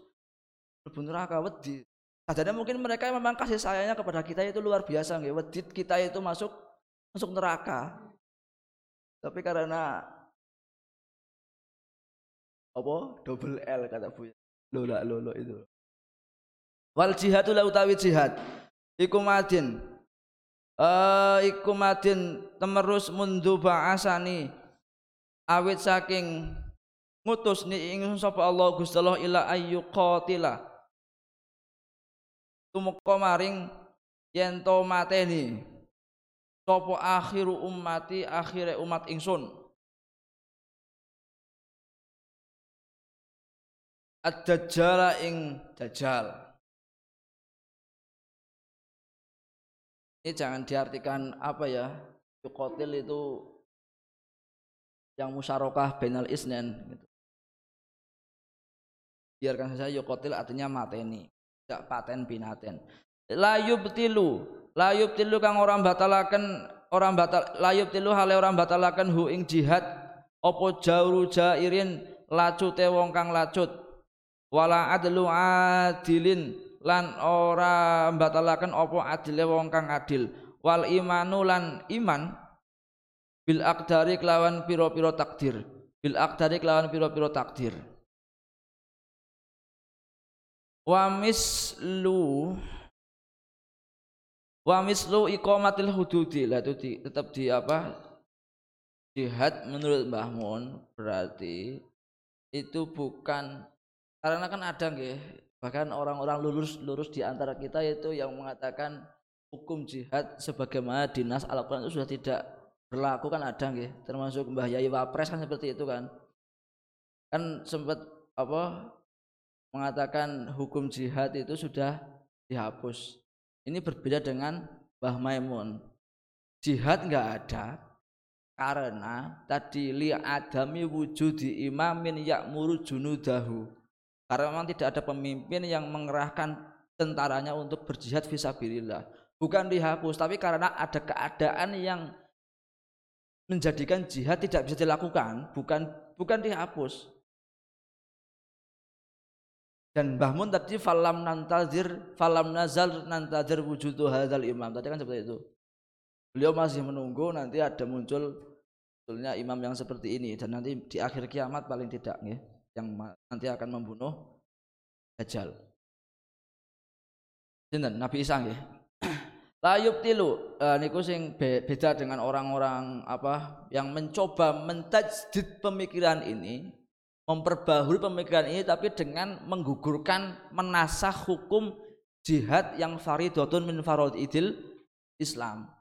mlebu neraka wedi Adanya mungkin mereka memang kasih sayangnya kepada kita itu luar biasa nggih. Wedit kita itu masuk masuk neraka. Tapi karena apa? Double L kata Bu. Lola lolo itu. Wal jihadu la utawi jihad. Iku madin. Eh iku madin temerus mundu ba'asani awit saking ngutus ni ingsun sapa Allah Gusti Allah ila ayyuqatila tumeka maring yen to mateni sapa akhiru ummati akhire umat ingsun. Ad-dajjal ing dajjal. Ini jangan diartikan apa ya yukotil itu yang musyarakah benal isnen gitu. biarkan saja yukotil artinya mateni gak paten binaten. Layub tilu layub tilu kang orang batalaken orang batal layub tilu hale orang batalaken hu ing jihad opo jauru jairin lacute wong kang lacut. Wala adlu adilin lan ora batalaken opo adile wong kang adil. Wal imanu lan iman bil akdari kelawan piro-piro takdir. Bil akdari kelawan piro-piro takdir. Wa mislu wa mislu iqamatil hududi. Lah itu di, tetap di apa? Jihad menurut Mbah Mun berarti itu bukan karena kan ada nggih bahkan orang-orang lurus lurus di antara kita itu yang mengatakan hukum jihad sebagaimana dinas Al-Qur'an itu sudah tidak berlaku kan ada nggih termasuk Mbah Yai Wapres kan seperti itu kan. Kan sempat apa mengatakan hukum jihad itu sudah dihapus. Ini berbeda dengan Mbah Maimun. Jihad nggak ada karena tadi li adami wujudi imamin yakmuru junudahu. Karena memang tidak ada pemimpin yang mengerahkan tentaranya untuk berjihad visabilillah. Bukan dihapus tapi karena ada keadaan yang menjadikan jihad tidak bisa dilakukan bukan bukan dihapus dan Mbah Mun tadi falam nantazir falam nazal nantazir wujudu hadzal imam. Tadi kan seperti itu. Beliau masih menunggu nanti ada muncul sebetulnya imam yang seperti ini. Dan nanti di akhir kiamat paling tidak ya, yang nanti akan membunuh Dajjal. Sinten? Nabi Isa nggih. La yubtilu. Uh, niku sing be beda dengan orang-orang apa yang mencoba mentajdid pemikiran ini, memperbaharui pemikiran ini tapi dengan menggugurkan menasah hukum jihad yang faridatun min idil Islam.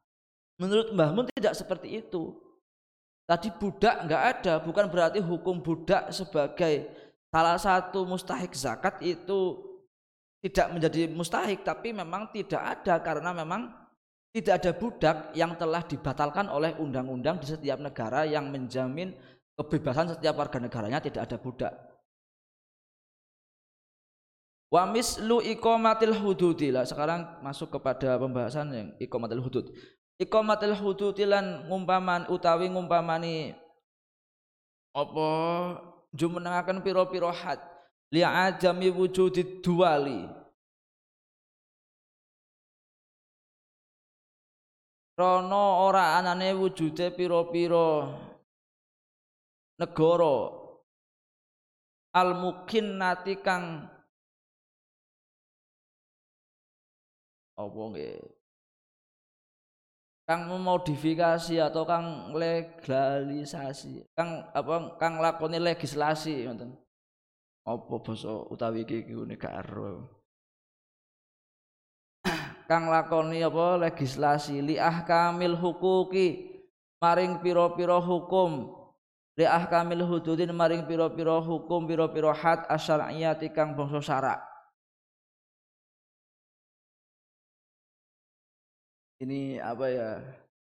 Menurut Mbah Mun tidak seperti itu. Tadi budak enggak ada, bukan berarti hukum budak sebagai salah satu mustahik zakat itu tidak menjadi mustahik, tapi memang tidak ada karena memang tidak ada budak yang telah dibatalkan oleh undang-undang di setiap negara yang menjamin kebebasan setiap warga negaranya tidak ada budak. Wa mislu iqamatil hududi lah. Sekarang masuk kepada pembahasan yang iqamatil hudud iqamatul hududilan ngumpaman utawi ngumpamani apa jumenengaken pira-pira had li ajami wujudi duwali Rono ora anane wujude pira-pira negara. Al mukinnati kang apa nggih? Kang memodifikasi atau kang legalisasi kang apa kang lakoni legislasi ngoten. Apa basa utawi iki ngene karo kang lakoni apa legislasi? Li ahkamil hukuki maring pira-pira hukum li ahkamil hududin maring pira-pira hukum pira-pira had asyariyati kang bangsa syarak ini apa ya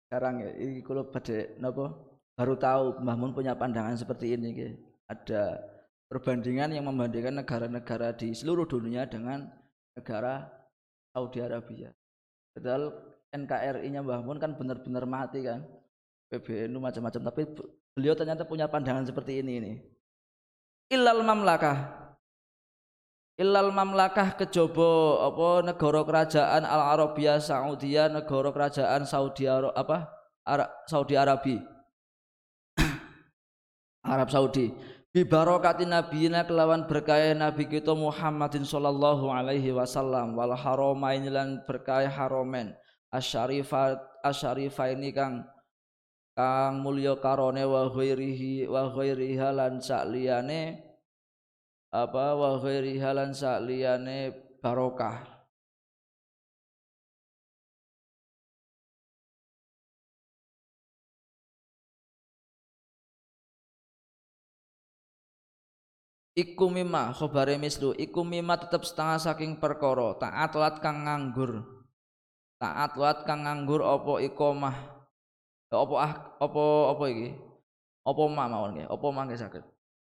sekarang ya. Ini kalau pada nopo baru tahu Mbah Mun punya pandangan seperti ini ke. ada perbandingan yang membandingkan negara-negara di seluruh dunia dengan negara Saudi Arabia. Padahal NKRI-nya Mbah Mun kan benar-benar mati kan. PBNU macam-macam tapi beliau ternyata punya pandangan seperti ini ini. Ilal mamlakah? Ilal mamlakah kejaba apa negara kerajaan Al Arabia Saudia negara kerajaan Saudi Arab apa? Arab, Saudi Arabi. Arab Saudi. Bi barokati nabiyina kelawan berkah nabi kita Muhammadin sallallahu alaihi wasallam. Wal haramain lan berkah haromen. Asyarifat asyarifaini kang kang mulya karone wa ghairihi wa ghairiha lan sakliyane apa wa ghairi halan sakliyane barokah. Iku mimma khobare mislu. Iku mimma tetep setengah saking perkara. Taat lat kang nganggur. Taat lat kang nganggur apa ikomah apa ah apa apa iki? Apa ma mawon nggih? Apa mangke saged?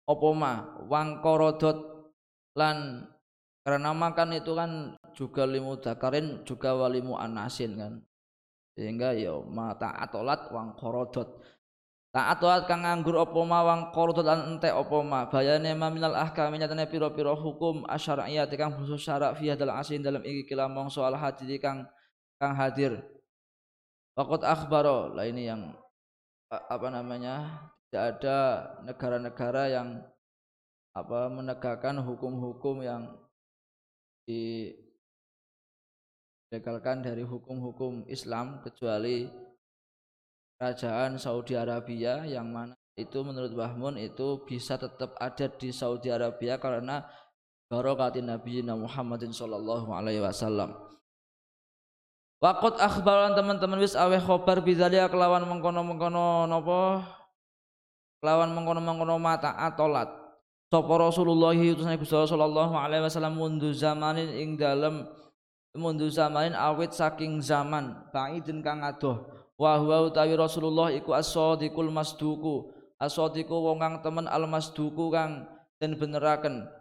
Apa ma? Wang korodot lan karena makan itu kan juga limu dakarin juga walimu anasin kan. Sehingga ya ma taatolat wang korodot taatolat kang nganggur apa ma wang korodot lan ente apa ma? Bayane ma minal ahkam nyatane pira-pira hukum asyariyah kang khusus syarak hadal asin dalam iki kilamong soal hadir kang kang hadir Waktu akhbaro lah ini yang apa namanya tidak ada negara-negara yang apa menegakkan hukum-hukum yang dilegalkan dari hukum-hukum Islam kecuali kerajaan Saudi Arabia yang mana itu menurut Bahmun itu bisa tetap ada di Saudi Arabia karena barakatin Nabi Muhammadin sallallahu alaihi wasallam. Waktu akhbaran teman-teman wis aweh khobar bizalia kelawan mengkono-mengkono napa lawan mengkono-mengkono mata atolat sapa Rasulullah utusane Gusti sallallahu alaihi wasallam mundu zamanin ing dalem mundu zamanin awit saking zaman baidin kang adoh. Wa huwa utawi Rasulullah iku as-sadiqul masduku as-sadiqu wong kang temen al-masduku kang den beneraken.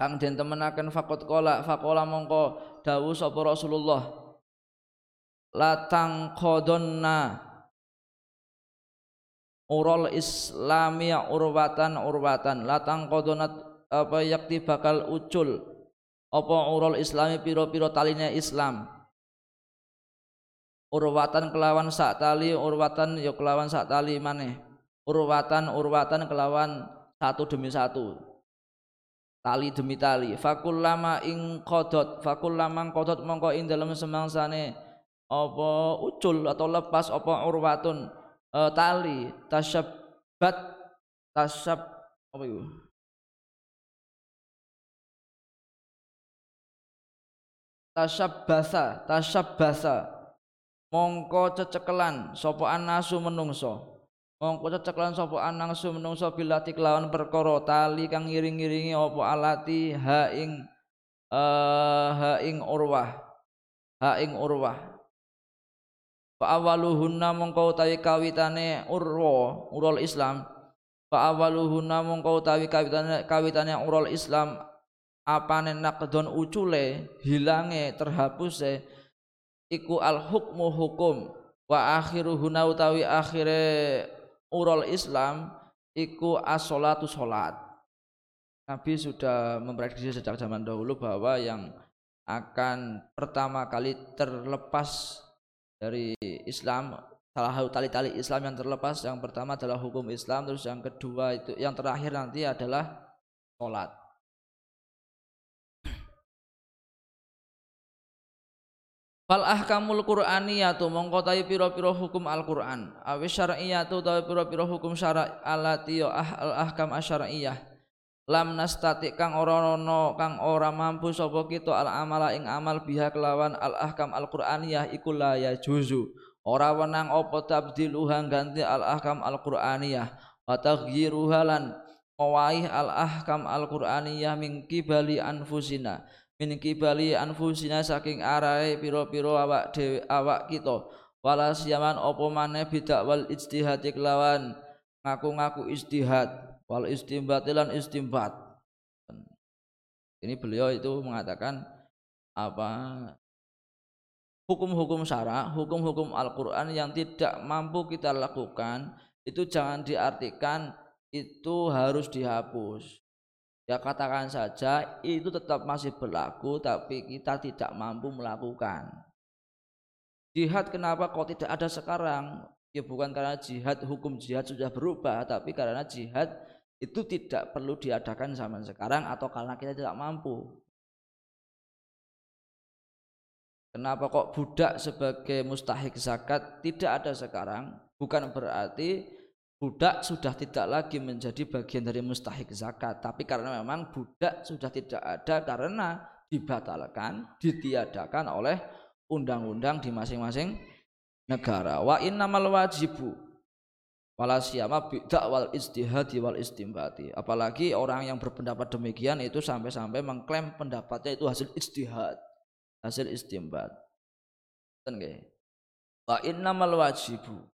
Kang den temenaken faqat qala faqala mongko dawuh sapa Rasulullah latang qadonna urol islamia urwatan urwatan. Latang kodonat apa yakti bakal ucul. Apa urol islami piro-piro taline Islam. Urwatan kelawan sak tali urwatan ya kelawan sak tali maneh. Urwatan urwatan kelawan satu demi satu. Tali demi tali. Fakul lama ing kodot fakul lama kodot mongko ing dalam semangsane apa ucul atau lepas apa urwatun uh, tali tasyabat tasyab apa itu? Tasyabasa tasyabasa mongko cecekelan sapa anasu menungso. Mongko cecekelan sapa anasu menungso bilati kelawan perkara tali kang ngiring-ngiringi apa alati ha ing uh, ha ing urwah. Ha ing urwah Fa awaluhunna mongko utawi kawitane urwa urul Islam. Fa awaluhunna mongko utawi kawitane kawitane urul Islam apane naqdon ucule hilange terhapuse iku al hukmu hukum. Wa akhiruhuna utawi akhire urul Islam iku as-salatu salat. Nabi sudah memprediksi sejak zaman dahulu bahwa yang akan pertama kali terlepas dari Islam salah satu tali-tali Islam yang terlepas yang pertama adalah hukum Islam terus yang kedua itu yang terakhir nanti adalah sholat. Fal ahkamul Qur'aniyatu mongko ta'i pira-pira hukum Al-Qur'an. Awi syar'iyatu ta'i pira-pira hukum syara' alati ah al ahkam asyariyah lam nastati kang ora ana kang ora mampu sapa kita al amala ing amal biha kelawan al ahkam al qur'aniyah iku la ya juzu ora wenang apa tabdiluha ganti al ahkam al qur'aniyah wa taghyiruha lan mawaih al ahkam al qur'aniyah min kibali anfusina. Min kibali anfusina saking arahe pira-pira awak dhewe awak kita. Wala siaman apa maneh bidak wal ijtihad kelawan ngaku-ngaku ijtihad wal istimbatilan istimbat ini beliau itu mengatakan apa hukum-hukum syara, hukum-hukum Al-Qur'an yang tidak mampu kita lakukan itu jangan diartikan itu harus dihapus. Ya katakan saja itu tetap masih berlaku tapi kita tidak mampu melakukan. Jihad kenapa kok tidak ada sekarang? Ya bukan karena jihad hukum jihad sudah berubah tapi karena jihad itu tidak perlu diadakan zaman sekarang atau karena kita tidak mampu. Kenapa kok budak sebagai mustahik zakat tidak ada sekarang? Bukan berarti budak sudah tidak lagi menjadi bagian dari mustahik zakat, tapi karena memang budak sudah tidak ada karena dibatalkan, ditiadakan oleh undang-undang di masing-masing negara. Wa innamal wajibu wala siyama wal istihadi wal istimbati. Apalagi orang yang berpendapat demikian itu sampai-sampai mengklaim pendapatnya itu hasil istihad hasil istimbat. Kan wa innamal wajibu.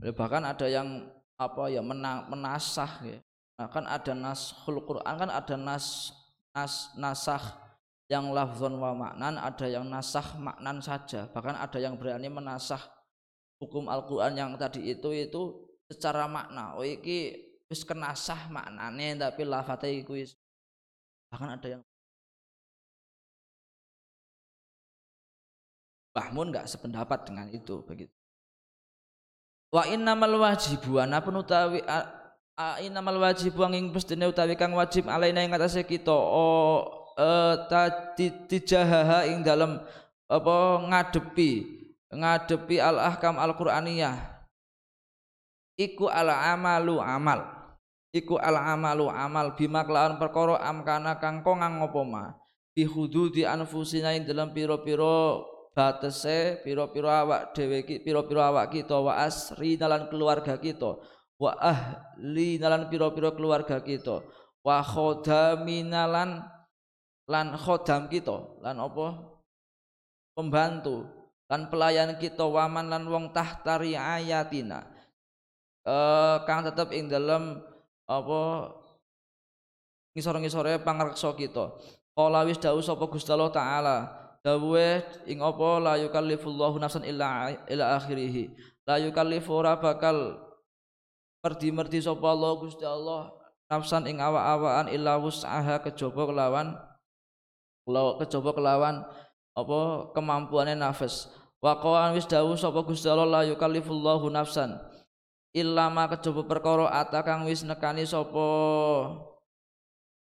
Bahkan ada yang apa ya menasah ya. Nah, kan ada nashul Quran kan ada nas nas nasah yang lafzon wa maknan ada yang nasah maknan saja. Bahkan ada yang berani menasah hukum Al-Quran yang tadi itu itu secara makna. Oh iki wis kenasah maknane tapi lafate iku bahkan ada yang Bahmun nggak sependapat dengan itu begitu. Wa innamal wajibu ana utawi innamal wajibu angin pestine utawi kang wajib alaina ing atase kita. Oh tijahaha ing dalam apa ngadepi ngadepi al ahkam al qur'aniyah iku al amalu amal. Iku al amalu amal. Bima kelawan perkara amkana kang kongang apa ma? Bi hududi anfusina ing dalam piro-piro batese piro-piro awak dhewe piro-piro awak kita wa asri dalan keluarga kita wa ahli dalan piro-piro keluarga kita wa khodaminalan lan khodam kita lan apa? Pembantu lan pelayan kita waman lan wong tahtari ayatina. Eh kang tetep ing dalam apa? Ngisor-ngisore pangreksa kita. Kala wis dawuh sapa Gusti Allah taala dawuhe ing apa? La yukallifullahu nafsan illa ila akhirih. La yukallifu ora bakal merdi-merdi sapa Allah Gusti Allah nafsan ing awak-awakan illa wus'aha kejaba kelawan kejaba kelawan apa kemampuane nafas. Wa qawan wis dawuh sapa Gusti Allah la yukallifullahu nafsan illa ma kejaba perkara atakang wis nekani sapa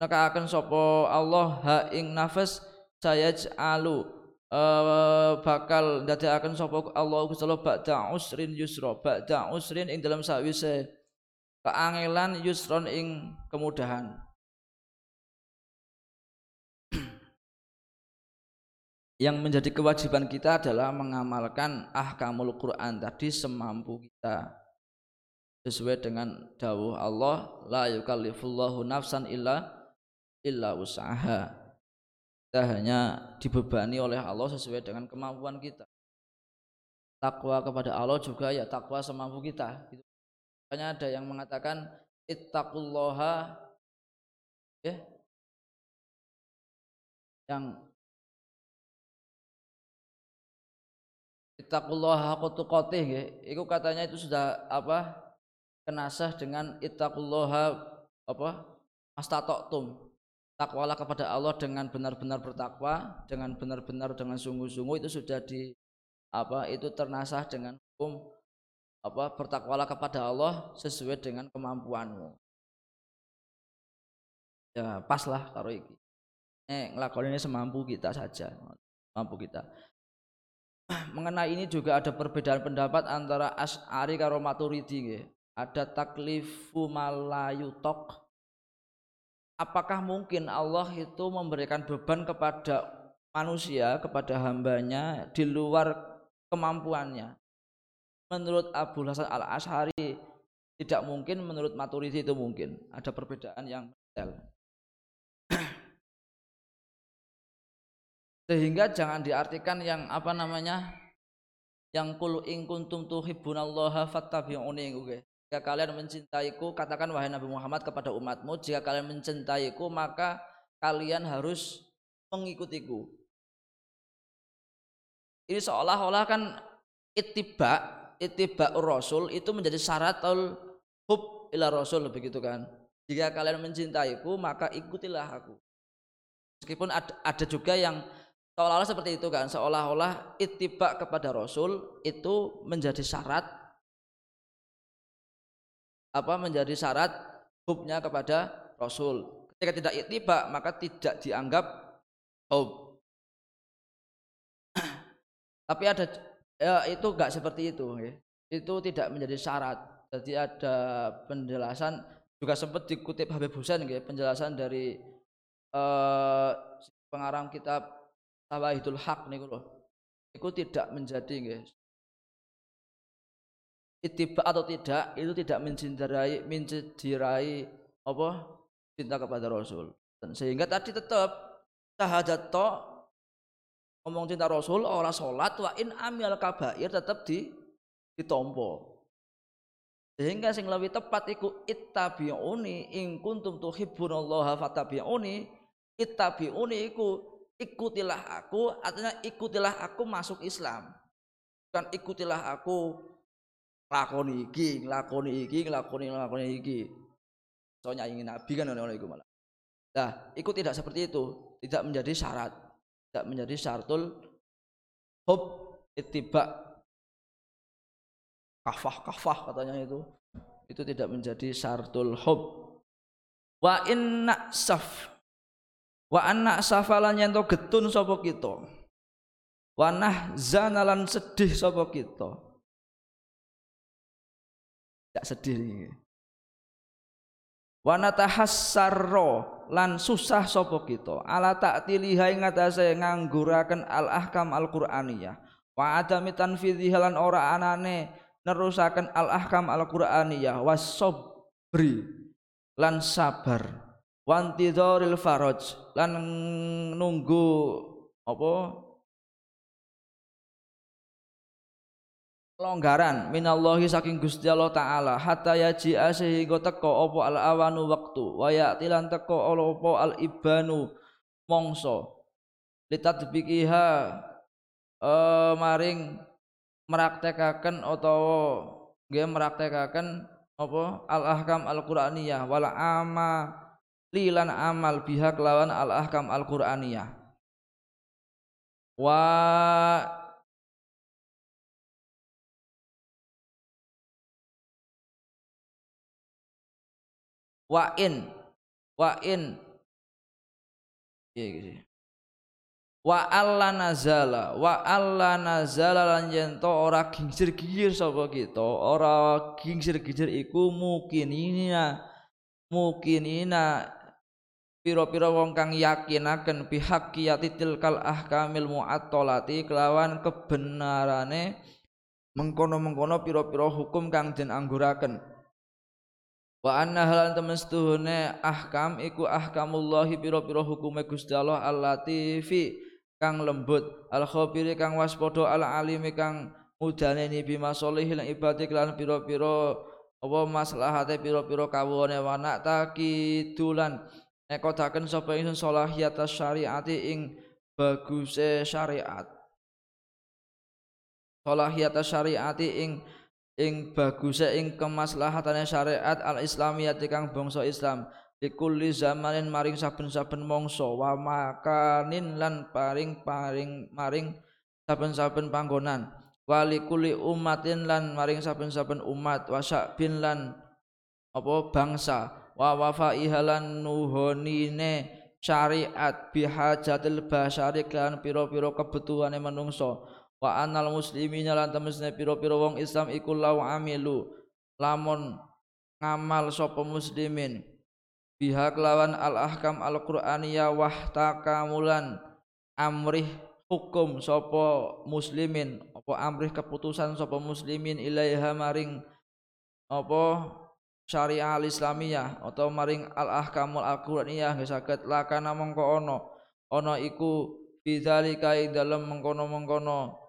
nekaaken sapa Allah ha ing nafas saya alu uh, bakal ndadekaken sapa Allah Gusti Allah ba'da usrin yusra ba'da usrin ing dalam sawise keangelan yusron ing kemudahan yang menjadi kewajiban kita adalah mengamalkan ahkamul Quran tadi semampu kita. Sesuai dengan dawuh Allah la yukallifullahu nafsan illa illa usaha kita hanya dibebani oleh Allah sesuai dengan kemampuan kita. Takwa kepada Allah juga ya takwa semampu kita gitu. makanya ada yang mengatakan ittaqullaha ya. Yang ittaqullaha haqqa tuqatih itu katanya itu sudah apa kenasah dengan ittaqullaha apa mastatoktum takwalah kepada Allah dengan benar-benar bertakwa dengan benar-benar dengan sungguh-sungguh itu sudah di apa itu ternasah dengan hukum apa bertakwalah kepada Allah sesuai dengan kemampuanmu. Ya pas lah karo iki. Eh ini semampu kita saja mampu kita mengenai ini juga ada perbedaan pendapat antara As'ari karo Maturidi ada taklifu malayutok apakah mungkin Allah itu memberikan beban kepada manusia, kepada hambanya di luar kemampuannya? Menurut Abu Hasan al Ashari tidak mungkin, menurut Maturidi itu mungkin. Ada perbedaan yang detail. Sehingga jangan diartikan yang apa namanya yang kul ing kuntum tuhibbunallaha fattabi'uni jika kalian mencintaiku, katakan wahai Nabi Muhammad kepada umatmu, jika kalian mencintaiku, maka kalian harus mengikutiku. Ini seolah-olah kan ittiba, ittiba rasul itu menjadi syarat hub ila rasul begitu kan. Jika kalian mencintaiku, maka ikutilah aku. Meskipun ada juga yang seolah-olah seperti itu kan, seolah-olah ittiba kepada rasul itu menjadi syarat apa menjadi syarat hubnya kepada Rasul. Ketika tidak ittiba maka tidak dianggap hub. Tapi ada ya, itu enggak seperti itu ya. Itu tidak menjadi syarat. Jadi ada penjelasan juga sempat dikutip Habib Husain ya, penjelasan dari eh, pengarang kitab Tawahidul Haq nih loh. Itu tidak menjadi ya, ittiba atau tidak itu tidak mencintai mencintai apa? Cinta kepada Rasul. Dan sehingga tadi tetap syahadat to ngomong cinta Rasul orang sholat wa in amil kabair tetap di ditompo. Sehingga sing lebih tepat iku ittabi'uni in kuntum tuhibbunallaha fattabi'uni ittabi'uni iku ikutilah aku artinya ikutilah aku masuk Islam. Bukan ikutilah aku lakoni iki, lakoni iki, lakoni lakoni iki. Soalnya ingin nabi kan ono iku malah. Nah, itu tidak seperti itu, tidak menjadi syarat, tidak menjadi syaratul hub ittiba kafah kafah katanya itu. Itu tidak menjadi syaratul hub. Wa inna saf wa anna safalan yang getun sapa kita. Wa nahzanalan sedih sapa kita. Gak sedih ini. Wa natahassarra lan susah sapa kita. Ala ta'tiliha ing atase ngangguraken al ahkam al qur'aniyah wa adami tanfidhiha lan ora anane nerusaken al ahkam al qur'aniyah was sabri lan sabar wantidharil faraj. Lan nunggu apa? Longgaran minallahi saking Gusti Allah taala. Hatta yaji sehingga teko apa al awanu waktu wa ya'tilan teko apa al ibanu mongso litadbiqiha eh maring meraktekaken utawa nggih meraktekaken apa al ahkam al qur'aniyah wal ama lilan amal biha kelawan al ahkam al qur'aniyah wa wa in wa in. Iya gitu wa alla nazala wa alla nazala lan yento ora gingsir-gingsir sapa kita ora gingsir-gingsir iku mukinina mukinina pira-pira wong kang yakinaken bihaqqiyati tilkal ahkamil mu'attalati kelawan kebenarane mengkono-mengkono pira-pira hukum kang den angguraken. Wa anna halan temen setuhune ahkam iku ahkamullahi pira-pira hukume Gusti Allah al-latifi kang lembut al khabiri kang waspada al alimi kang mudaneni bima solihil ibadi lan pira-pira apa maslahate pira-pira kawone wanak takidulan nekotaken sapa ingsun solahiyat syariati ing baguse syariat. Solahiyat syariati ing ing baguse ing kemaslahatane syariat al islamiyah kang bangsa Islam. Kulli zamanin maring saben-saben mangsa wa makanin lan paring paring maring saben-saben panggonan. Wali kulli umatin lan maring saben-saben umat wa bin lan apa bangsa wa wafa ihalan nuhonine syariat bihajatil basyari kan pira-pira kebutuhane manungsa wa anal muslimina lan temesne pira-pira wong Islam iku lau amilu lamun ngamal sapa muslimin. Biha kelawan al ahkam al qur'aniyah wahtakamulan amrih hukum sapa muslimin apa amrih keputusan sapa muslimin ilaiha maring apa syariah al islamiyah atau maring al ahkamul al qur'aniyah nggih saged lakana mongko ana ana iku bidzalika ing dalem mengkono-mengkono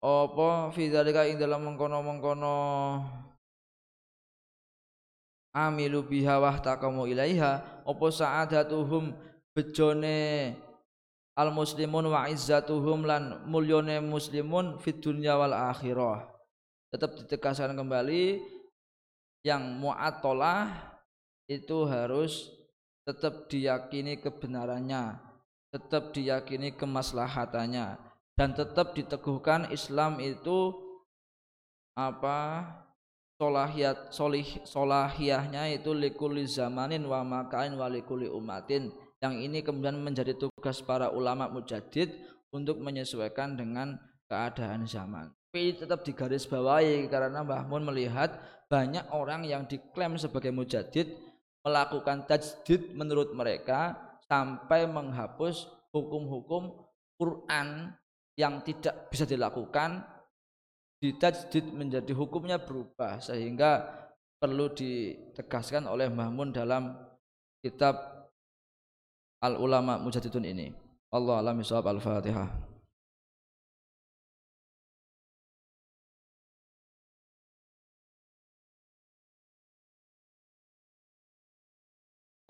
apa fi dzalika ing dalam mengkono-mengkono amilu biha wa taqamu ilaiha apa sa'adatuhum bejone al muslimun wa izzatuhum lan mulyone muslimun fid dunya wal akhirah. Tetap ditegaskan kembali yang mu'attalah itu harus tetap diyakini kebenarannya tetap diyakini kemaslahatannya dan tetap diteguhkan Islam itu apa solahiyat solih solahiyahnya itu likuli zamanin wa makain wa likuli umatin yang ini kemudian menjadi tugas para ulama mujadid untuk menyesuaikan dengan keadaan zaman. Tapi tetap digarisbawahi karena Mbah Mun melihat banyak orang yang diklaim sebagai mujadid melakukan tajdid menurut mereka sampai menghapus hukum-hukum Quran yang tidak bisa dilakukan ditajdid menjadi hukumnya berubah sehingga perlu ditegaskan oleh Mahmun dalam kitab Al Ulama Mujadidun ini. Allah alam Al-Fatihah.